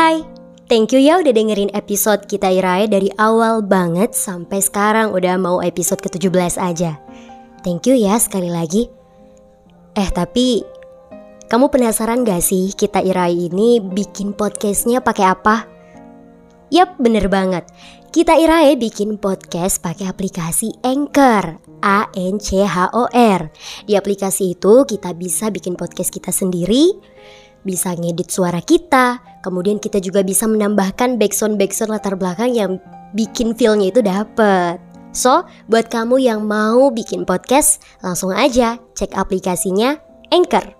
Hai, thank you ya udah dengerin episode kita Irai dari awal banget sampai sekarang udah mau episode ke-17 aja. Thank you ya sekali lagi. Eh tapi kamu penasaran gak sih kita Irai ini bikin podcastnya pakai apa? Yap, bener banget. Kita Irae bikin podcast pakai aplikasi Anchor, A N C H O R. Di aplikasi itu kita bisa bikin podcast kita sendiri, bisa ngedit suara kita, kemudian kita juga bisa menambahkan backsound backsound latar belakang yang bikin feelnya itu dapet. So, buat kamu yang mau bikin podcast, langsung aja cek aplikasinya Anchor.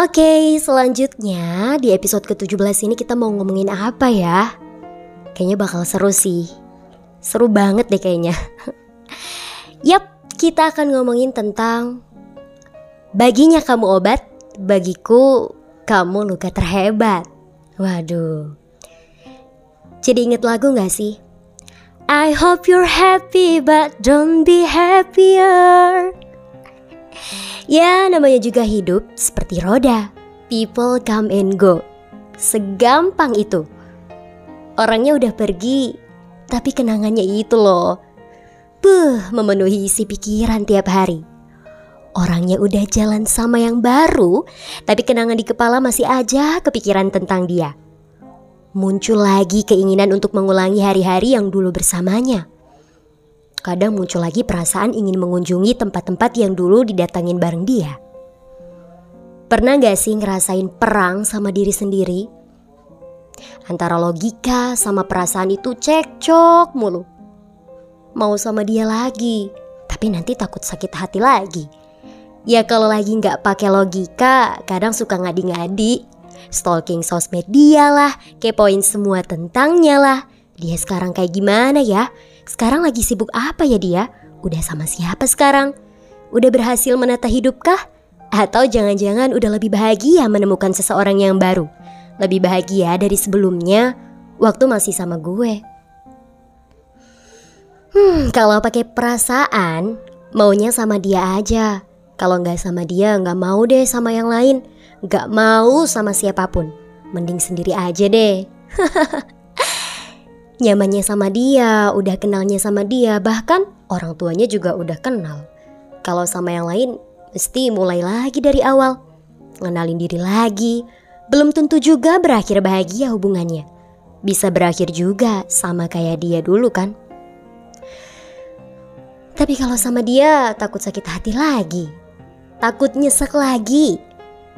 Oke, selanjutnya di episode ke-17 ini kita mau ngomongin apa ya? Kayaknya bakal seru sih. Seru banget deh kayaknya. Yap, kita akan ngomongin tentang baginya kamu obat, bagiku kamu luka terhebat. Waduh. Jadi inget lagu gak sih? I hope you're happy but don't be happier. Ya, namanya juga hidup seperti roda. People come and go. Segampang itu. Orangnya udah pergi, tapi kenangannya itu loh. Buh, memenuhi isi pikiran tiap hari. Orangnya udah jalan sama yang baru, tapi kenangan di kepala masih aja kepikiran tentang dia. Muncul lagi keinginan untuk mengulangi hari-hari yang dulu bersamanya. Kadang muncul lagi perasaan ingin mengunjungi tempat-tempat yang dulu didatangin bareng dia. Pernah gak sih ngerasain perang sama diri sendiri? Antara logika sama perasaan itu cekcok mulu. Mau sama dia lagi, tapi nanti takut sakit hati lagi. Ya kalau lagi nggak pakai logika, kadang suka ngadi-ngadi. Stalking sosmed dia lah, kepoin semua tentangnya lah. Dia sekarang kayak gimana ya? Sekarang lagi sibuk apa ya dia? Udah sama siapa sekarang? Udah berhasil menata hidupkah? Atau jangan-jangan udah lebih bahagia menemukan seseorang yang baru? Lebih bahagia dari sebelumnya waktu masih sama gue. Hmm, kalau pakai perasaan, maunya sama dia aja. Kalau nggak sama dia, nggak mau deh sama yang lain. Nggak mau sama siapa pun. Mending sendiri aja deh. nyamannya sama dia, udah kenalnya sama dia, bahkan orang tuanya juga udah kenal. Kalau sama yang lain, mesti mulai lagi dari awal, ngenalin diri lagi. Belum tentu juga berakhir bahagia hubungannya. Bisa berakhir juga sama kayak dia dulu kan. Tapi kalau sama dia takut sakit hati lagi. Takut nyesek lagi.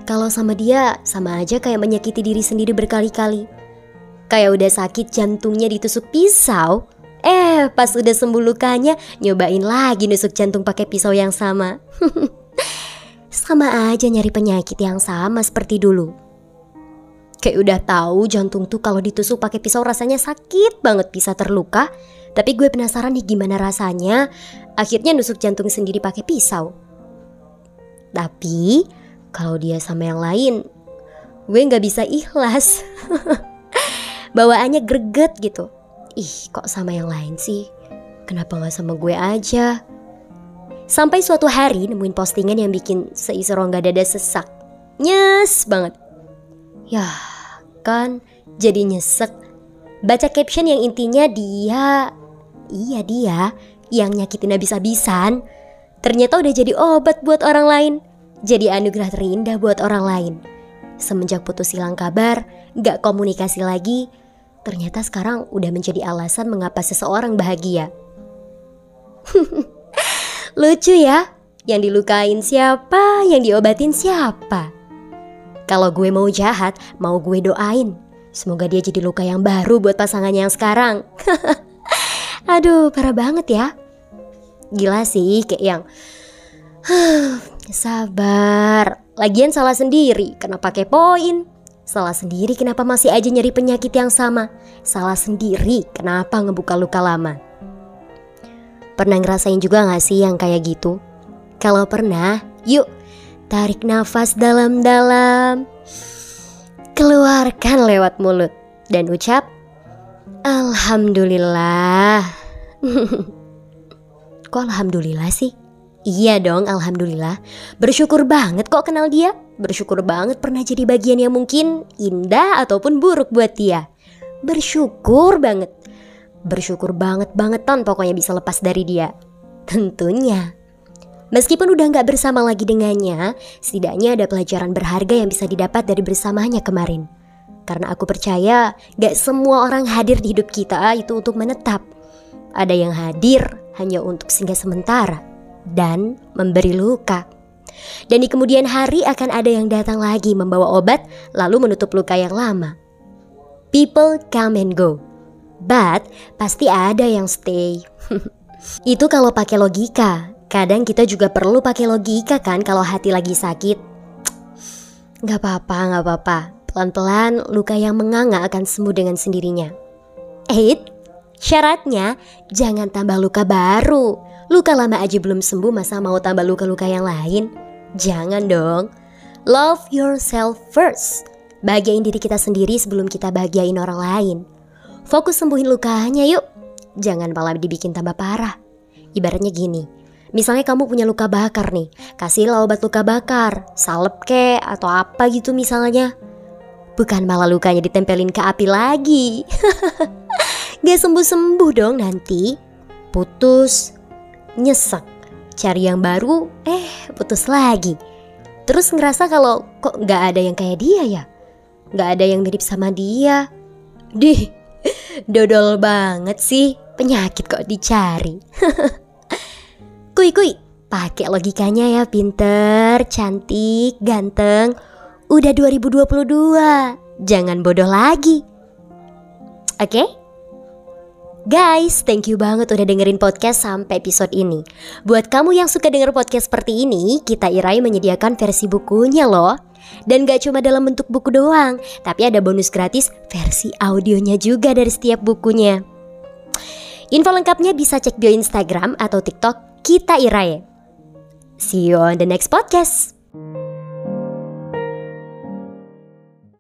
Kalau sama dia sama aja kayak menyakiti diri sendiri berkali-kali Kayak udah sakit jantungnya ditusuk pisau. Eh, pas udah sembuh lukanya, nyobain lagi nusuk jantung pakai pisau yang sama. sama aja nyari penyakit yang sama seperti dulu. Kayak udah tahu jantung tuh kalau ditusuk pakai pisau rasanya sakit banget bisa terluka. Tapi gue penasaran nih gimana rasanya. Akhirnya nusuk jantung sendiri pakai pisau. Tapi kalau dia sama yang lain, gue nggak bisa ikhlas. bawaannya greget gitu. Ih kok sama yang lain sih? Kenapa gak sama gue aja? Sampai suatu hari nemuin postingan yang bikin seisi rongga dada sesak. Nyes banget. Ya kan jadi nyesek. Baca caption yang intinya dia, iya dia yang nyakitin habis-habisan. Ternyata udah jadi obat buat orang lain. Jadi anugerah terindah buat orang lain. Semenjak putus hilang kabar, gak komunikasi lagi, ternyata sekarang udah menjadi alasan mengapa seseorang bahagia. Lucu ya, yang dilukain siapa, yang diobatin siapa. Kalau gue mau jahat, mau gue doain. Semoga dia jadi luka yang baru buat pasangannya yang sekarang. Aduh, parah banget ya. Gila sih, kayak yang... Sabar, lagian salah sendiri, kenapa kepoin? Salah sendiri kenapa masih aja nyari penyakit yang sama? Salah sendiri kenapa ngebuka luka lama? Pernah ngerasain juga gak sih yang kayak gitu? Kalau pernah, yuk tarik nafas dalam-dalam. Keluarkan lewat mulut dan ucap Alhamdulillah. kok alhamdulillah sih? Iya dong, alhamdulillah. Bersyukur banget kok kenal dia. Bersyukur banget pernah jadi bagian yang mungkin indah ataupun buruk buat dia. Bersyukur banget. Bersyukur banget bangetan pokoknya bisa lepas dari dia. Tentunya. Meskipun udah nggak bersama lagi dengannya, setidaknya ada pelajaran berharga yang bisa didapat dari bersamanya kemarin. Karena aku percaya gak semua orang hadir di hidup kita itu untuk menetap. Ada yang hadir hanya untuk singgah sementara dan memberi luka. Dan di kemudian hari akan ada yang datang lagi membawa obat lalu menutup luka yang lama. People come and go, but pasti ada yang stay. Itu kalau pakai logika. Kadang kita juga perlu pakai logika kan kalau hati lagi sakit. Gak apa-apa, gak apa-apa. Pelan-pelan luka yang menganga akan sembuh dengan sendirinya. Eid, syaratnya jangan tambah luka baru. Luka lama aja belum sembuh masa mau tambah luka-luka yang lain? Jangan dong. Love yourself first. Bahagiain diri kita sendiri sebelum kita bahagiain orang lain. Fokus sembuhin lukanya yuk. Jangan malah dibikin tambah parah. Ibaratnya gini, misalnya kamu punya luka bakar nih, kasihlah obat luka bakar, salep ke atau apa gitu misalnya. Bukan malah lukanya ditempelin ke api lagi. Gak sembuh-sembuh dong nanti. Putus, nyesek, cari yang baru, eh putus lagi. Terus ngerasa kalau kok gak ada yang kayak dia ya? Gak ada yang mirip sama dia. Dih, dodol banget sih. Penyakit kok dicari. Kui kui, pakai logikanya ya pinter, cantik, ganteng. Udah 2022, jangan bodoh lagi. Oke? Okay? Guys, thank you banget udah dengerin podcast sampai episode ini. Buat kamu yang suka denger podcast seperti ini, kita Irai menyediakan versi bukunya loh. Dan gak cuma dalam bentuk buku doang, tapi ada bonus gratis versi audionya juga dari setiap bukunya. Info lengkapnya bisa cek bio Instagram atau TikTok kita Irae. See you on the next podcast.